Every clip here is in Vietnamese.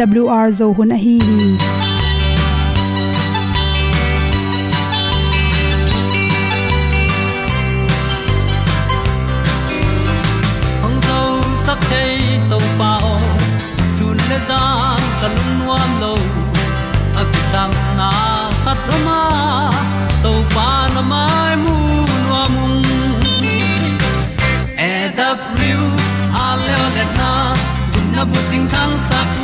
awr zo hun a hi hi hong zo sak chei to pao sun le za kan nuam lo a ki sam na khat o ma to pa na mai mu nuam e da a le le na gun na bu ting kan sak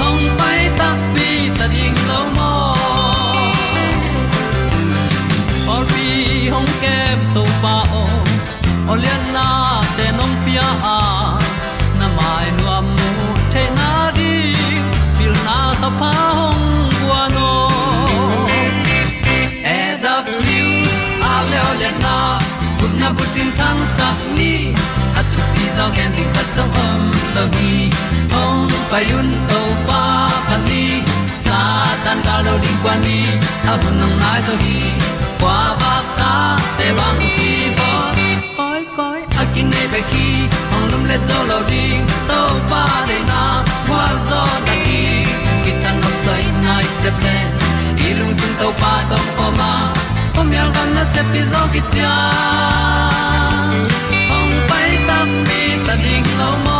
hong pai ta pi ta ding lo mo or pi hong kem to pa o olian na te nong pia. A na mai nu am mu te na di pil na ta pa hong bua no e w, a le olian na kun na bu tin kan sak ni. At tu pi zo gen di khat zo om lo gi payun to pa pan ni sa tan ga lo ding kwan ni a bu nang mai so hi kwa ba ta te bang ki bo koi koi a kin nei pe ki ong lum le zo lo ding to pa de na kwa zo ta ki ki tan nok sai nai se pe i lung sun to pa tom ko ma. Pom yal gam na se pi zo ki ta ong pai ta mi ta ding lo mo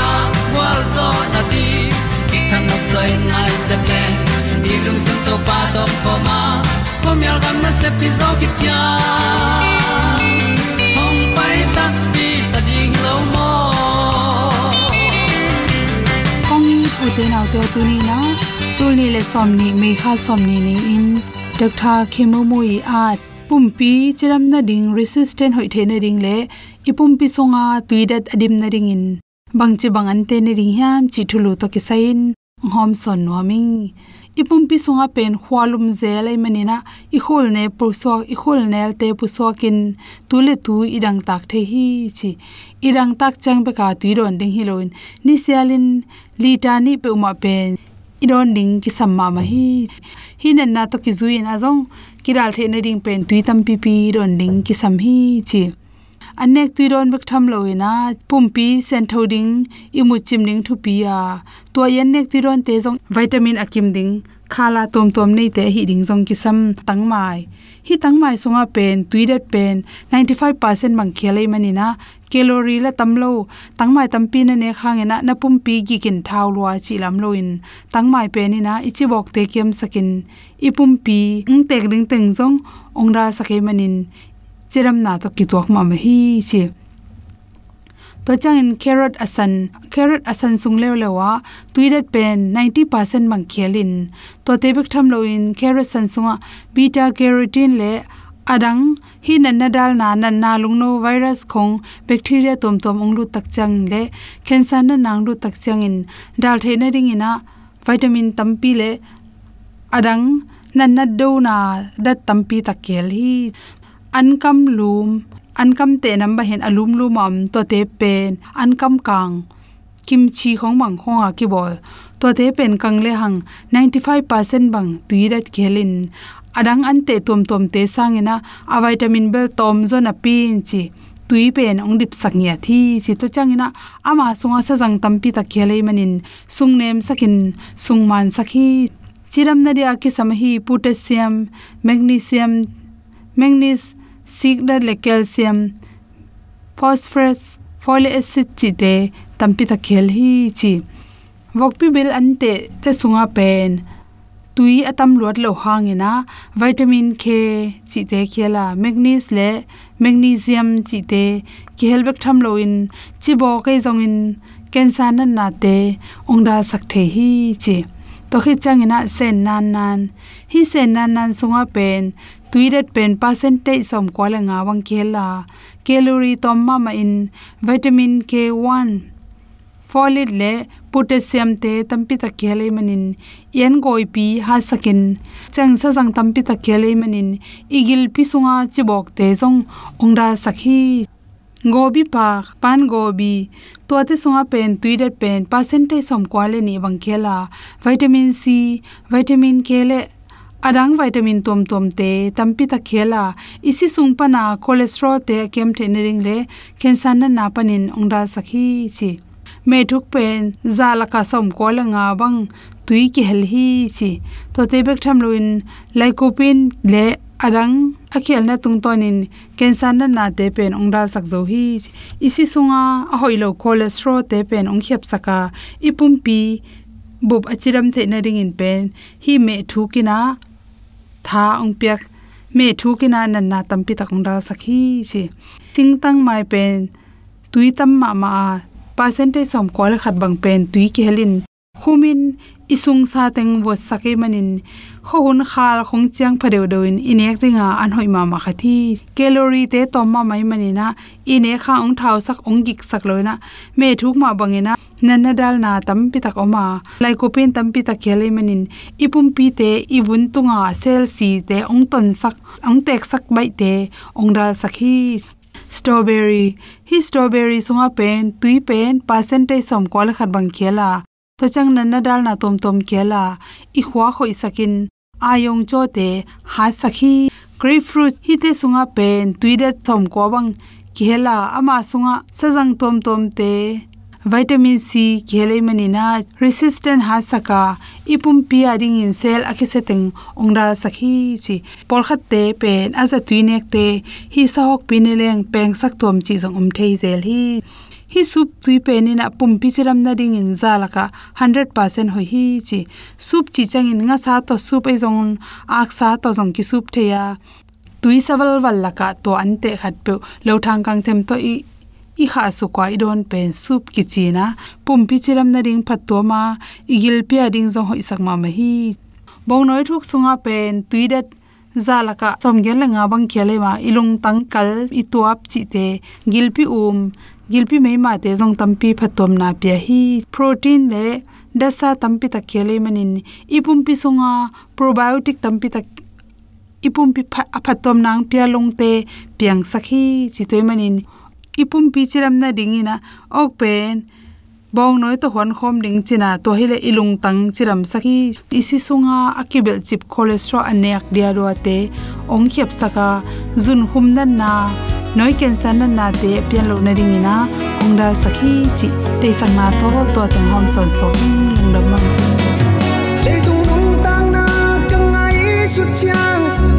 na ti ki kan nok sai nai se ple ni lung sun to pa to ko ma. Ko al gam na se pi zo ki tia hom pai ta ti ta ding lo mo kong u te nau te tu ni na tu ni le som ni me kha som ni ni in. Dr khemo moi at pumpi chiram na ding resistant hoi the na ding le ipumpi songa tuidat adim na ring in bangchi bangan te ne ring hiam chi thulu to ki sain hom son noming ipumpi sunga pen khwalum zelai manina i khol ne puswa i khol ne te puswa kin tu le tu idang tak the hi, chi. Idang tak chang be ka tuiron ding hi loin ni sialin litani pe uma pen. Idon ding ki samma ma hi. Hi na to ki zuin ki dal the ne ding pen tu tam pi pi ron ding ki sam hi, chi anek tui ron bek tham loina pumpi sen thoding imu chimning thu pi a to yan nek tui ron te jong vitamin akim ding, khala tom tom nei te hi ding jong kisam tang mai. Hi tang mai songa pen, tui det pen 95% mang khelei manina calorie la tamlo tangmai tampi na ne khangena na pumpi gi kin thau lwa chi lam loin tangmai pe ni na ichi bok te kem sakin. Ipumpi ung tek ding teng jong ongra sake manin chiram na to ki tok ma ma hi chi. To chang in carrot asan carrot asan sung le le wa tuirat pen 90% mang khelin to te bek tham lo in carrot san sunga, beta carotene le adang, hi nan na dal na nan na lungno virus khong, bacteria tom tom onglu tak chang le, cancer na nang lu tak chang in. Dal the na ring ina, vitamin tampi le adang, nan na do na da tampi takel hi ankam lum, ankam te namba hen alum lum am, to te pen, ankam kang kimchi khong mang khonga ki bol. To te pen kang le hang 95% bang tuirat khelin adang an te tom tom te sangena a vitamin bel tom zo na pin chi. Tui pen ong dip saknya thi chi to changina ama sunga sa jang tampi ta khelei manin. Sung nem sakin, sung man sakhi. Chiram na ria ki samhi potassium, magnesium, manganese sigda le calcium, phosphorus folic acid chi te tampi ta khel hi chi vokpi bil ante te sunga pen. Tui atam lot lo hangena vitamin k chi te khela magnesium le magnesium chi te khel bek tham lo in chi bo kai jong in, cancer na na te, ongda sakthe hi chi to khi changina sen nan nan. Hi sen nan nan sunga pen tuiret pen percentage som kwala nga wang khela calorie tomma ma in vitamin k1 folate le potassium te tampi ta khele manin yen goi pi ha sakin. Chang sa jang tampi ta khele manin igil pi sunga chibok te jong ongra sakhi. Gobi pa, pan gobi. To te sunga pen tuide pen percentage som kwale ni wang khela vitamin c, vitamin k le adang vitamin tom tom te, tampi ta khela. Isi sung pana cholesterol te kem the nering le cancer na na panin ongda sakhi chi. Me thuk pen zala ka som ko la nga bang tui ki hel hi chi. To te bek tham loin lycopene le adang akhel na tung tonin cancer na na te pen ongda sak zo hi isi sunga a hoilo cholesterol te pen ong khep saka. Ipum pi bub achiram the na ring in pen, hi me thukina tha ong piak. Me thukina nan na tampi ta ong dal sakhi chi tingtang mai pen, tui tam ma ma percentage som kol khat bang pen tui ki helin khumin isung sa teng wo sake manin. Ho hun khal khong chiang phadeu doin inek ringa an hoi ma ma khathi. Calorie te tom ma mai manina. Ine kha ong thau sak ong gik sak loina. Me thuk ma bangena. Nanna dal na tam pi tak oma. Lai ko pen tam pi tak khele manin. Ipum pi te ibun tunga sel si te ong ton sak, ong tek sak bai te ong dal sakhi strawberry. Hi strawberry sunga pen, tui pen, percentage som kol khat bang khela to chang nan na dal na tom tom kela i khwa kho sakin ayong cho te ha sakhi. Grapefruit, hi te sunga pen tuide thom ko bang. Khela ama sunga sajang tom tom te. Vitamin c khele manina resistant ha saka. Ipum pi ring in cell akhe setting ongra sakhi chi. Por khat te, pen, aza tuinek te. Hi sahok pineleng, peng sak tom chi jong um thei zel hi hi sup tui pen na pum pi chiram na ding in zalaka 100% hoi hi chi. Sup chi chang in nga sa to sup ai jong ak sa to jong ki sup theya tui saval wal laka to ante khat pe. Lo thang kang them to i i kha su kwa i don pen sup ki china pum pi chiram na ding phat to ma igil pia ding zo hoi sak ma ma hi. Bong noi thuk sunga pen tuidat zalaka somgen la nga bang khele ma ilung tang kal, i tuap chi te gilpi um gilpi mei ma te jong tampi phatom na pya hi. Protein le dasa tampi ta khele manin. Ipum pi songa probiotic tampi ta ipum pi phatom nang pya long te piang sakhi chi toy manin. Ipum pi chiram na dingina ok pen. Bong noi to hon khom ding china, to hile ilung tang chiram saki isi sunga akibel chip cholesterol anek dia ro ate ong khiap saka zun hum nan na noi ken san nan na te pian lo na ring ina kung da sakhi chi te sang ma to to tang hom son so ong ừ, dam ma le tung lung tang na kang ai su chang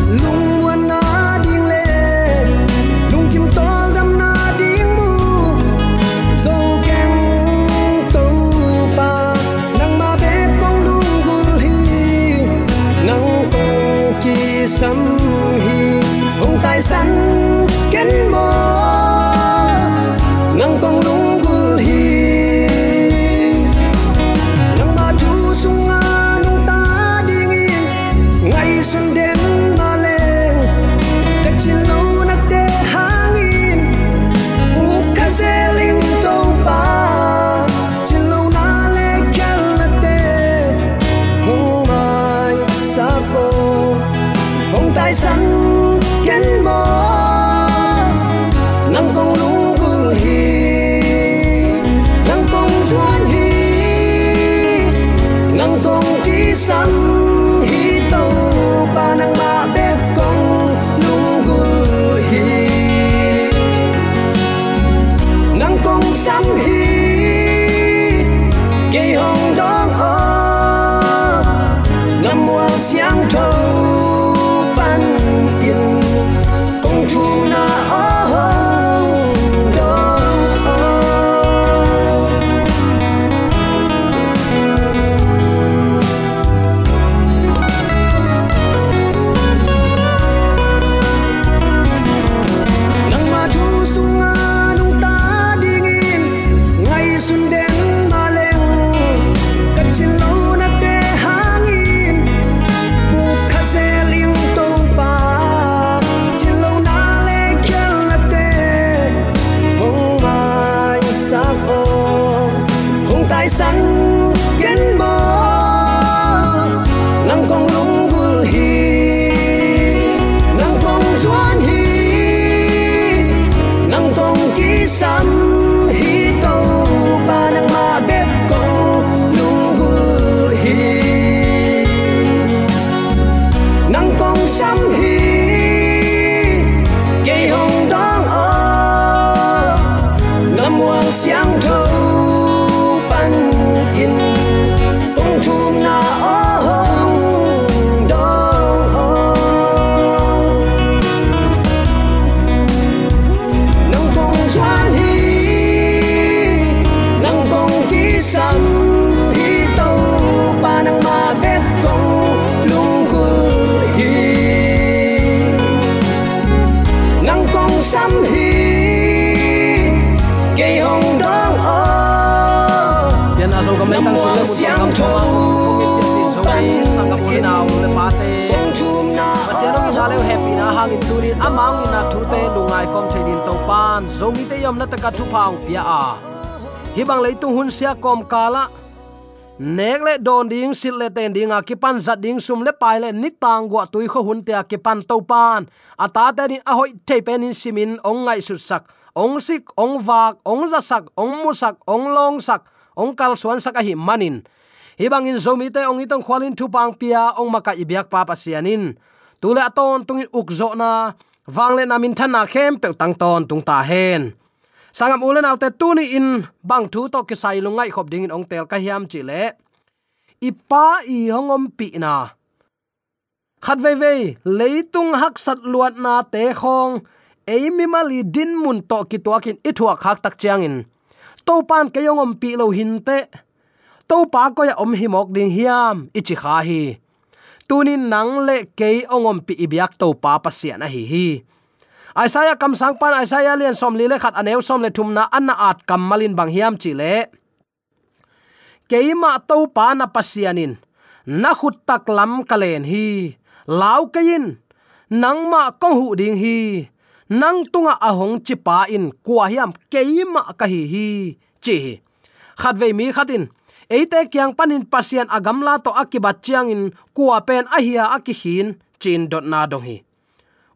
hi bang leitung hun sia kom kala. Nek le don ding sil le ten ding, a ki pan zat ding, sum le pai le ni tang gwa tui kho hun te a ki pan to pan. Ata ta ni a hoi te pen in simin ong ngai su sak. Ong sik, ong vak, ong za sak, ong mu sak, ong long sak, ong kal suan sak a hi manin. Hi bang in zomi te, ong itong khwalin thu pang pia, ong maka ibyak pa pa sianin tule aton tungin ukzo na. Wangle namin thana khem pe tang ton tung ta hen sangam ulen autte tuni in bang thu to ke sai lungai khop ding in ong tel ka hiam chi le. Ipa i hongom pi na. Khat ve ve leitung hak sat luat na te khong. Eimi mali din mun to ki to kin ithua khak tak chiang in. To pan ke yongom pi lo hin te. To pa ko ya om hi mok ding hiam ichi kha hi. Tunin nang le ke ongom pi ibyak to pa pasia na hi hi. Isaiah kam sang pan, Isaiah lian som li le khat aneu som le thum na anna at kam malin bang hiam chi le. Keima to pa na pasianin. Na khut tak lam kalen hi. Lau kein nang ma kong hu ding hi. Nang tunga ahong chi pa in kwa hiam. Keima ka hi hi chi khat ve mi khatin eite kyang panin pasian agamla to akibat chiang in. Kuwa pen ahia akihin chin dot na dong hi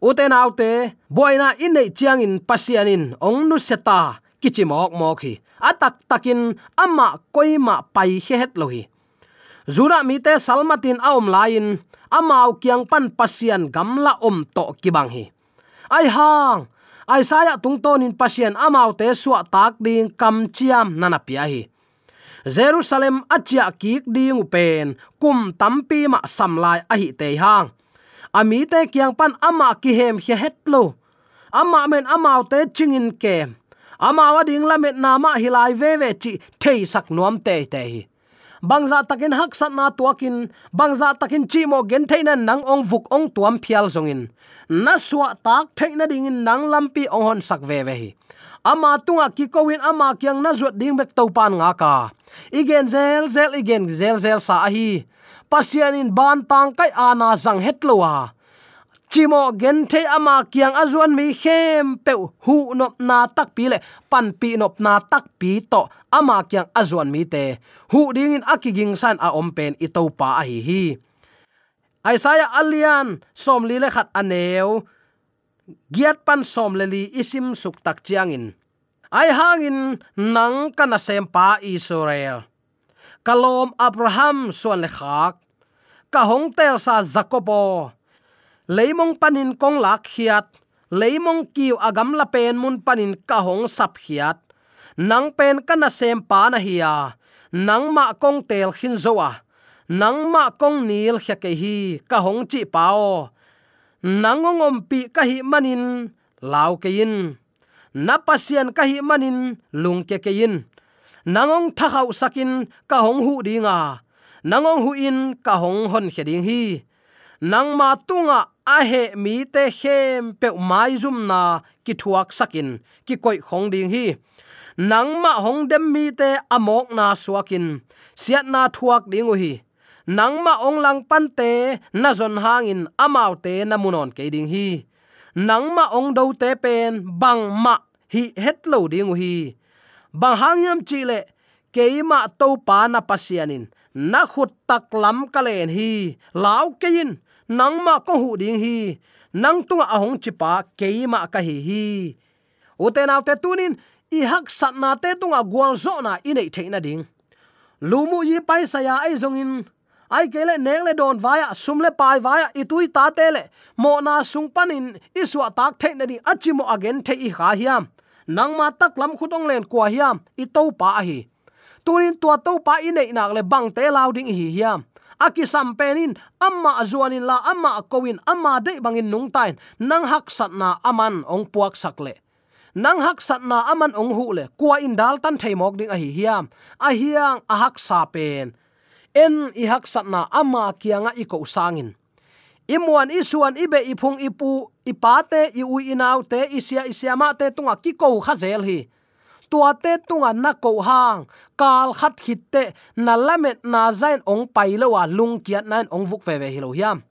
uten autte boina inei chiang in pasian in ong nu seta kichimok mok hi. Atak takin ama koima pai het lohi. Zura mi te salmatin aom lain amau kiang pan pasian gamla om to kibang hi. Ai hang, ai saya tung tonin pasian amau te suwa tak ding kam chiam nana pia hi. Jerusalem achia kik ding upen, kum tampi ma samlai ahi te hang ami te kyang pan ama ki hem hi hetlo ama men amau te chingin ke ama wa ding la met na ma hilai ve ve chi thei sak nuam te te hi bangza takin hak sat na tuakin, bangza takin chi mo gen theina nang ong vuk ong tuam phial zongin. Na suwa tak theina dingin nang lampi ong hon sak ve ve hi. Ama tunga ki kowin, ama kyang na zuat ding bek topan nga ka. Igen zel zel igen, zel zel sa hi pasian in ban tang kai ana zang hetlowa chimo gen the ama kyang azuan mi khem pe hu nop na tak pi le, pan pi nop na tak pi to ama kyang azuan mi te. Hu ding in akiging san a om pen i to pa a hi hi. Aisaya alian som li le khat aneu giat pan som le li isim suk tak chiangin ai hangin nang kana sem pa israel. Kalom abraham suan le khak. Ka hong tel sa jacobo leimong panin kong lak khiat leimong kiu agam la pen mun panin ka hong sap khiat nang pen kana sem pa na hiya nang ma kong tel khin zowa. Nang ma kong nil khya ke hi ka hong chi pao nangong om pi ka hi manin, lau ke in na pasian ka hi manin, lung ke ke in nangong thakau sakin ka hong hu dinga nangong hu in ka hong hon kheding hi. Nang ma tunga a he mi te hem pe mai zum na ki thuak sakin, ki koi khong ding hi. Nang ma hong dem mi te amok na suakin, siat na thuak ding hi nang ma ong lang pan te na zon hangin amau te na munon ke ding hi. Nang ma ong do te pen bang ma hi het lo ding hi bang hangyam chi le keima to pa na pasianin, na khut tak lam kalen hi law kein nang ma ko hu ding hi. Nang tunga ahong chipa keima ka hi hi. Uten autte tunin, i hak sat na te tunga gwal zo na inei theina ding. Lumu yi pai sa ya ai zongin ai kele neng le don vaya sumle pai vaya itui ta te le. Mo na sung panin iswa tak the na di achimo again the i kha hiam. Nang ma tak lam khutong len kwa hiam, i to pa hi. Tunin tua to pa i nei nak le bang te lau ding hi hiam aki sampenin amma azuanin la, amma akowin, amma de bangin nung tain nang hak satna aman ong puak sakle. Nang hak satna aman ong hu le kwa in dal tan theimok ding a hi hiam. A hiang a hak sa pen en i hak satna ama kianga i ko sangin. Imuan isuan ibe ipung ipu ipate i ui inau isia isia te tunga kiko khazel hi tua te tunga na ko hang. Kal khat hit te na lamet na zain ong pai lo wa lung kiat nan ong vuk ve ve hilo hiam.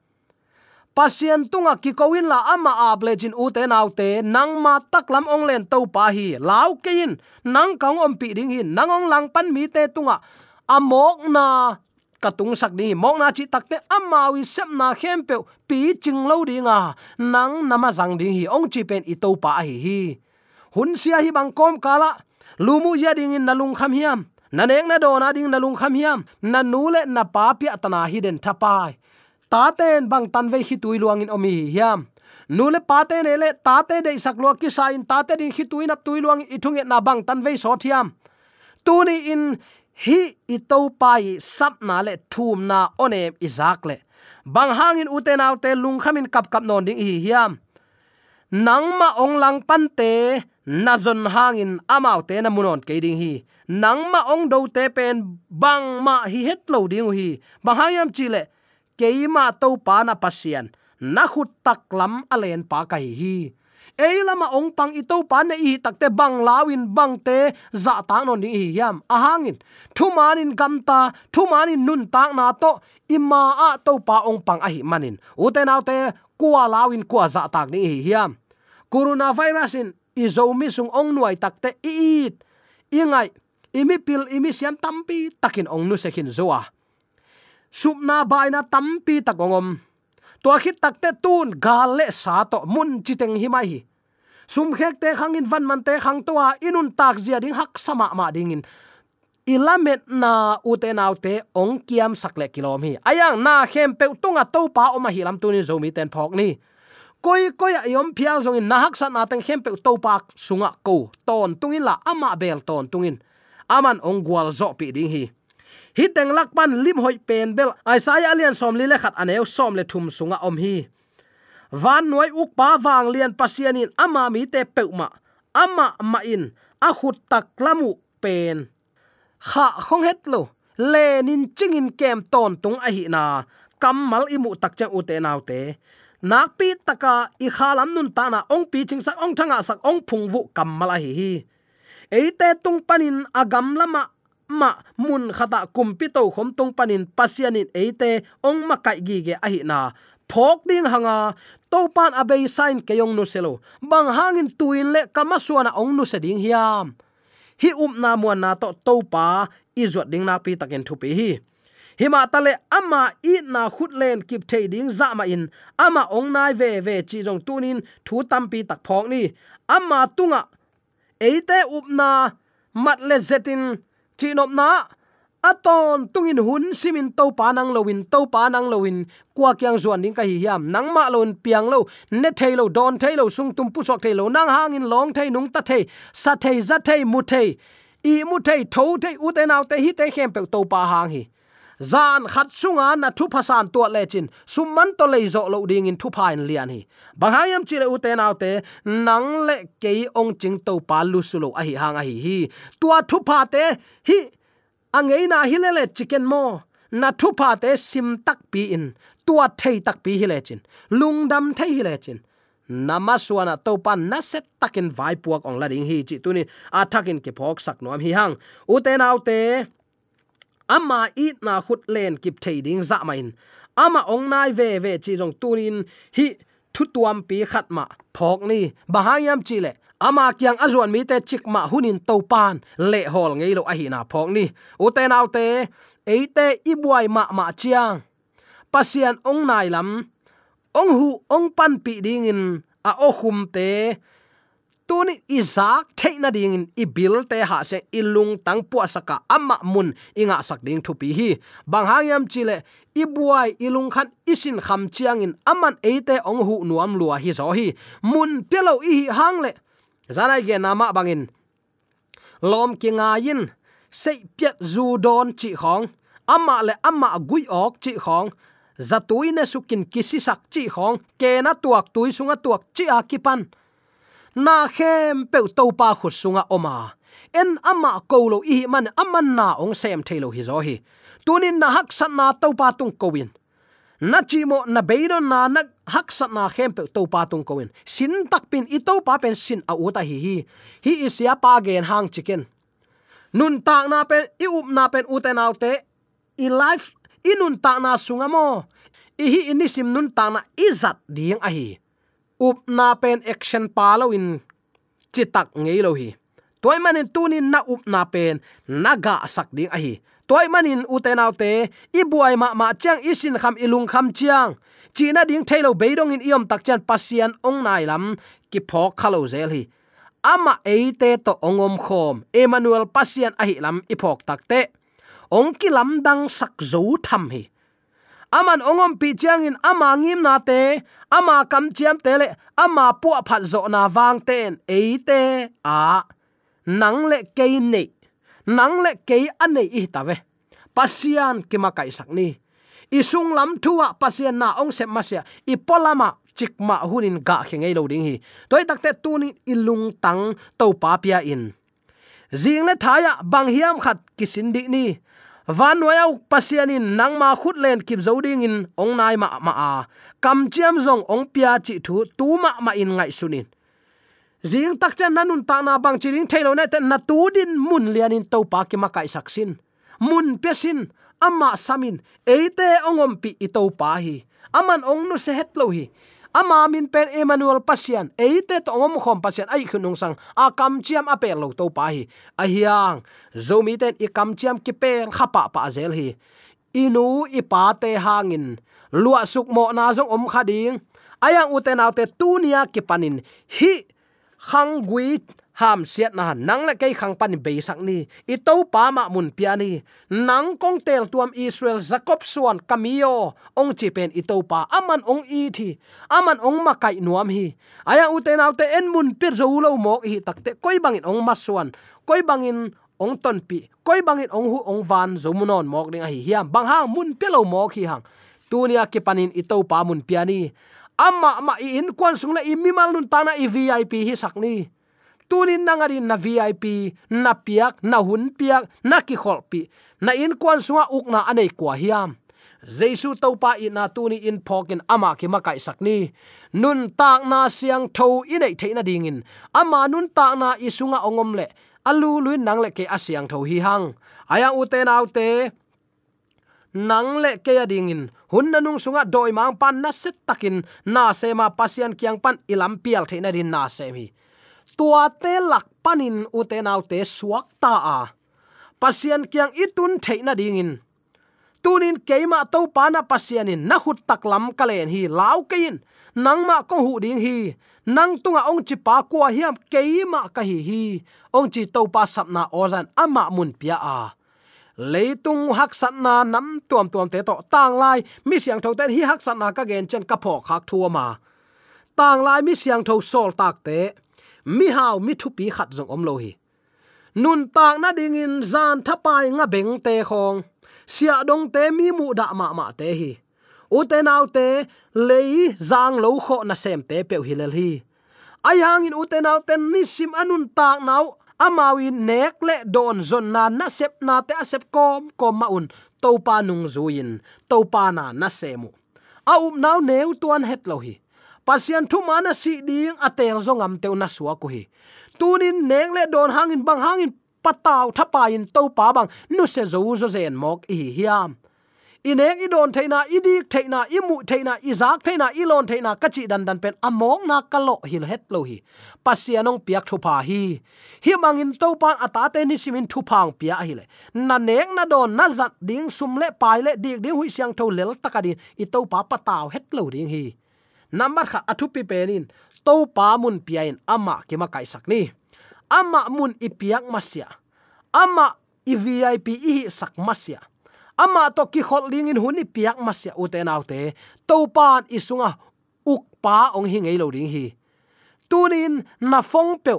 Pasien tunga ki kowin la ama a blejin u te nau te, nang ma tak lam ong len to pa hi. Lau ke in, nang kang om pi ding hin nang ong lang pan mi te tunga. Amok na katung sak ni, mok na chi takte amawi sep na khem pe pi ching lo dinga nang nama zang ding hi, ong chi pen i to pa hi hi. Hun sia hi bang kom kala lumu ya ding in nalung kham hiam. Na neng na dona ding nalung kham hiam. Na nule na pa pia tana hi den thapai ta ten bang tan ve hi tui luang in omi hiam. Nule pate ne le tate de sak lo ki sa in tate ding hi tui nap tui luang ithung na bang tan ve so thiam tu ni in hi itau pai sap na le thum na onem izak le bang hangin uten autte lung khamin kap kap non ding hi hiam. Nang ma ong lang pan te na zon hangin amau te na munon ke ding hi. Nang ma ong do te pen, bang ma hi het lo ding hi. Bang hayam chile ke ma to pa na pasian. Na khut tak lam alen pa kai hi eilama ong pang ito pa na i takte bang lawin bang te, za ta non ni hiam ahangin thumanin gamta thumanin nun tak na to ima a to pa ong pang a hi manin uten autte kwa lawin kwa za tak ni hiam corona virus in izomi sung ong nuai takte it. Ingai imi pil imi sian tampi takin ong nu sekhin zoa supna baina tampi takongom to khit takte tun gale sa to mun chiteng himai hi sum khek te khangin van man te khang towa inun tak zia ding hak sama ma dingin ilamet na utenaw te ong kiam sakle kilom hi. Ayang, na khem pe tunga topa oma hilam tunin zomi ten phok ni koi koi ayom phial zong in nahak sa na teng khem pe to pak sunga ko. Ton tungin la ama bel ton tungin. Aman ong gwal zo pi ding hi. Hi teng lakpan lim hoi pen bel. Aisaya alian som li le khat aneu som le thum sunga om hi. Van noi uk pa wang lian pasianin ama mi te peuma ama ma in a khut tak lamu pen. Kha khong het lo. Lenin chingin kem ton tung a hi na. Kammal imu tak chang u te nau te nakpi taka i khalam nun ta na ong pi ching sak ong thanga sak ong phung vu kammal a hi hi. Eite tung panin agam lama ma mun khata kumpi to khom tung panin pasianin eite ong ma kai gi ge ahi na. Phok ding hanga to pan abei sign ke yong nu selo bang hangin tuin le kama suana ong nu se ding hiam. Hi um na mu na to to pa izot ding na pi takin thu pi hi hima tale ama i na khut len kip thei ding za ma in. Ama ong nai ve ve chi jong tunin thu tampi tak phok ni. Ama tunga, eite upna mat le zetin chinop na. Aton tungin hun simin to pa nang lowin to pa nang lowin kwa kyang zuan ding ka hi yam nang ma lon piang lo, ne thailo don thailo sung tum pu sok thailo nang in long thei, nung ta thei, sa thei, za thei, mu thei. I mu thei tho thei, u te nau te, hi te khem pe, to pa hang hi zan khat sunga na thu phasan to le chin. Summan to le zo lo ding in thu phain lian hi. Banghayam chi le te naw te, nang le ke ong ching to pa lu su lo a hi hang a hi hi. Tua thu pha te, hi angei na hilele chicken mo. Na thu pha te sim tak pi in. Tua thei tak pi hi le chin. Lungdam thei hi le chin. Namaswana to pan na set takin vai puak ong la ding hi chi tunin a thakin ke phok sak nom hi hang. Ute naw te ama it na khut len kip thei ding za main ama ong nai ve ve chi jong tunin hi thu tuam pi khat ma phok ni. Bahayam chi le, ama kyang azuan mi te chik ma hunin to pan, le hol ngei lo a hi na phok ni. U te nau te eite ibuai ma ma chiang. Pasian ong nai lam, ong hu ong pan pi ding in, a o khum te tuni izak theina ding in ibil te ha se ilung tang pu asaka amma mun inga sak ding thu pi hi. Bang hangyam chile ibuai ilung khan isin kham chiang in aman eite ong hu nuam lua hi zo hi. Mun pelo i hang le. Zanai ge nama bangin lom kinga yin, sei piat zu don chi khong. Amma le amma gui ok chi khong. Zatui ne sukin kisi sak chi khong. Ke na tuak tui sunga tuak chi akipan kipan na khem pe to pa khu sunga oma. En ama ko lo i man aman na ong sem thailo hi zo hi. Tunin na hak san na to pa tung kowin na chi mo na beiro na na hak san na khem pe to pa tung koin sin tak pin i to pa pen sin a uta hi hi. Hi is ya pa gen hang chicken. Nun ta na pen, i up na pen ute na te, i life inun ta na sunga mo. I hi ini sim nun ta na izat ding a hi up na pen action pa lo in chitak ngei lo hi toy manin tunin na up na pen naga sak ding a hi toy manin uten autte i buai ma ma chang isin kham ilung kham chiang. China ding thailo beidong in iom tak chan pasian ong nai lam, ki pho khalo zel hi. Ama eite to ongom khom, emmanuel pasian a hi lam iphok takte ong ki lam dang sak zo tham hi aman ongom pi chiang in ama ngim na te, ama kam chiam te le, ama pu phat zo na wang ten e te, a, nang le ke ne nang le ke ane i ta ve. Pasian ke ma kai sak ni. Isung lam thuwa pasian na ong se masya i polama chikma hunin ga khengei lo ding hi. Toy takte tunin ilung tang to pa pia in. Zing le thaya bang hiam khat kisindi ni van wayau pasianin nang ma khut len kip zoding in ong nai ma ma a. Kam chiam zong ong pia chi thu tu ma ma in ngai sunin zing tak chan nanun ta na bang chiring thailo na te na tu din mun lian in to pa ki ma kai saksin mun pesin ama samin eite ongom pi i to pa hi. Aman ong nu se het lo hi ama min pen emmanuel pasian eite to ngom khom pasian ai khunung sang. A kam chiam a pe lo to pa hi. A hiang. Zomi ten i kam chiam ki pen khapa pa zel hi. Inu i pa te hangin. Lua suk mo na zong om khading ayang uten autte tunia ki panin. Hi, khang ham siat na nang le kai khang pan be sak ni. I to pa ma mun pia ni. Nang kong tel tuam israel jacob suan kamio ong chi pen i to pa. Aman ong i thi. Aman ong ma kai nuam hi. Aya u te nau te en mun pir zo lo mok hi. Takte koi bangin ong ma suan. Koi bangin ong ton pi. Koi bangin ong hu ong van zo munon mok ding hi. Hiam. Bang hang mun pelo mok hi hang. Tunia ke panin i to pa mun pia ni. Amma ma i in kwan sung le i mi mal nun tana i vip hi sakni tunin nangari na vip na piak na hun piak na ki khol pi na in kwan sunga ukna anei kwa hiam jesu topa i na tuni in phokin ama ki makai sakni nun tak na siang tho inei theina dingin. Ama nun tak na isunga ongom le. Alu luin nang le ke asiang tho hi hang. Aya uten autte nang le ke dingin. Hun na nung sunga doi mang pan na set takin, na se ma pasian kyang pan ilam pial theina din na se mi tua te lak panin u te nau te suak ta a pasian kyang itun theina dingin. Tunin keima to pana pasianin na hut tak lam kalen hi lau kein nangma ko hu ding hi. Nang tunga ong chi pa kwa hiam keima ka hi hi. Ong chi to pa sapna ozan ama mun pia a. Leitung hak satna nam tuam tuam te to tang lai. Mi siang tho ten hi hak satna ka gen chen ka pho khak thua ma. Tang lai mi siang tho sol tak te mi hau mi thu pi khat zong om lo hi. Nun tak na ding in zan thapai nga beng te khong. Sia dong te mi mu da ma ma te hi. U te nau te, lei zang lo kho na sem te pe hi lel hi. Ai hang in u te nau ten ni sim anun tak nau amawi nek le don zon na na sep na te asep kom kom ma un. To pa nung zuin to pa na na semu a um nau neu tuan het lo hi pasian thu mana si ding atel zongam teu na suwa ko hi. Tunin neng le don hangin bang hangin pataw thapa in to pa bang. Nu se zo zo zen mok hi hiam. Ineng i don theina, i dik theina, i mu theina, i zak theina, i lon theina kachi dan dan pen among na kalo hil het lo hi. Pasianong piak thupa hi. Hi mangin to pan ata te ni simin thupang pia hi le. Na neng na don na zat ding sum le pai le dik ding hui siang tho lel takadi i to pa pataw het lo ding hi number kha athu pi penin to pa mun piain ama kema kai sakni ama mun ipiak masia ama i vip i sak masia ama to ki khol ling in huni piak masia uten autte to pan isunga uk pa ong hi ngei lo ding hi. Tunin na phong pe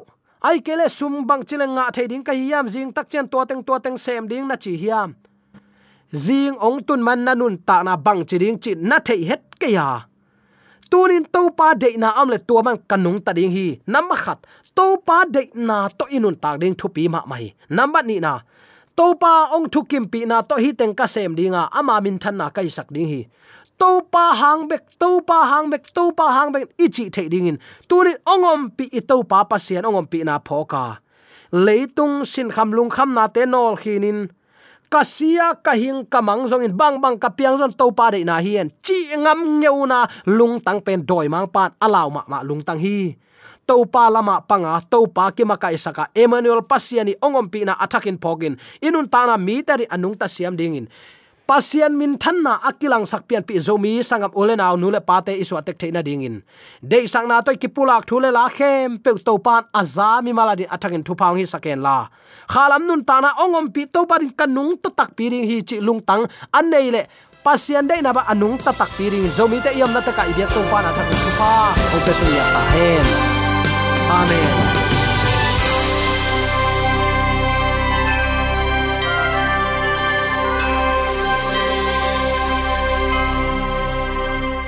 ai kele sum bang chile nga thading ka hiam jing tak chen to teng to teng sem ding na chi hiam jing ong tun man nanun ta na bang chi ding chi na thei het ke ya tunin to pa de na amle tua man kanung ta ding hi. Nam khat to pa de na to inun tak ding thu pi ma mai. Nam ni na to pa ong thu kim pi na to hi teng ka sem dinga, ama min than na kai sak ding hi. To pa hang bek to pa hang bek to pa hang bek, ichi the ding in. Tunin ongom pi i to pa pasian ongom pi na phoka leitung sin kham lung kham na te nol khinin kasia kahing kamang zong in bang bang kapiang zon topa de na hien chi ngam ngeu na lung tang pen doi mang pan alaw ma ma lung tang hi. Topa lama panga topa ki ma kai saka emmanuel pasiani ongom pi na attacking pogin inun ta na mi tari anung ta siam dingin pasian min thanna akilang sakpian pi zomi sangam ulenaw nule pate isu atek theina dingin de sangna toy kipulak thule la khem pe to pan azami maladi athangin thupang hi saken la. Khalam nun tana ongom pi to parin kanung ta tak piring hi chi lungtang an nei le. Pasian de na ba anung ta tak piring zomi te yam na ta ka ibyak to pan athangin thupa o ta hen. Amen.